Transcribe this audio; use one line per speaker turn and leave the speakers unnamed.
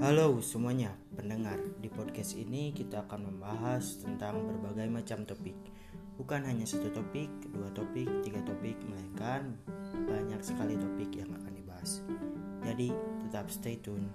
Halo semuanya, pendengar. Di podcast ini kita akan membahas tentang berbagai macam topik. Bukan hanya satu topik, dua topik, tiga topik, melainkan banyak sekali topik yang akan dibahas. Jadi, tetap stay tune.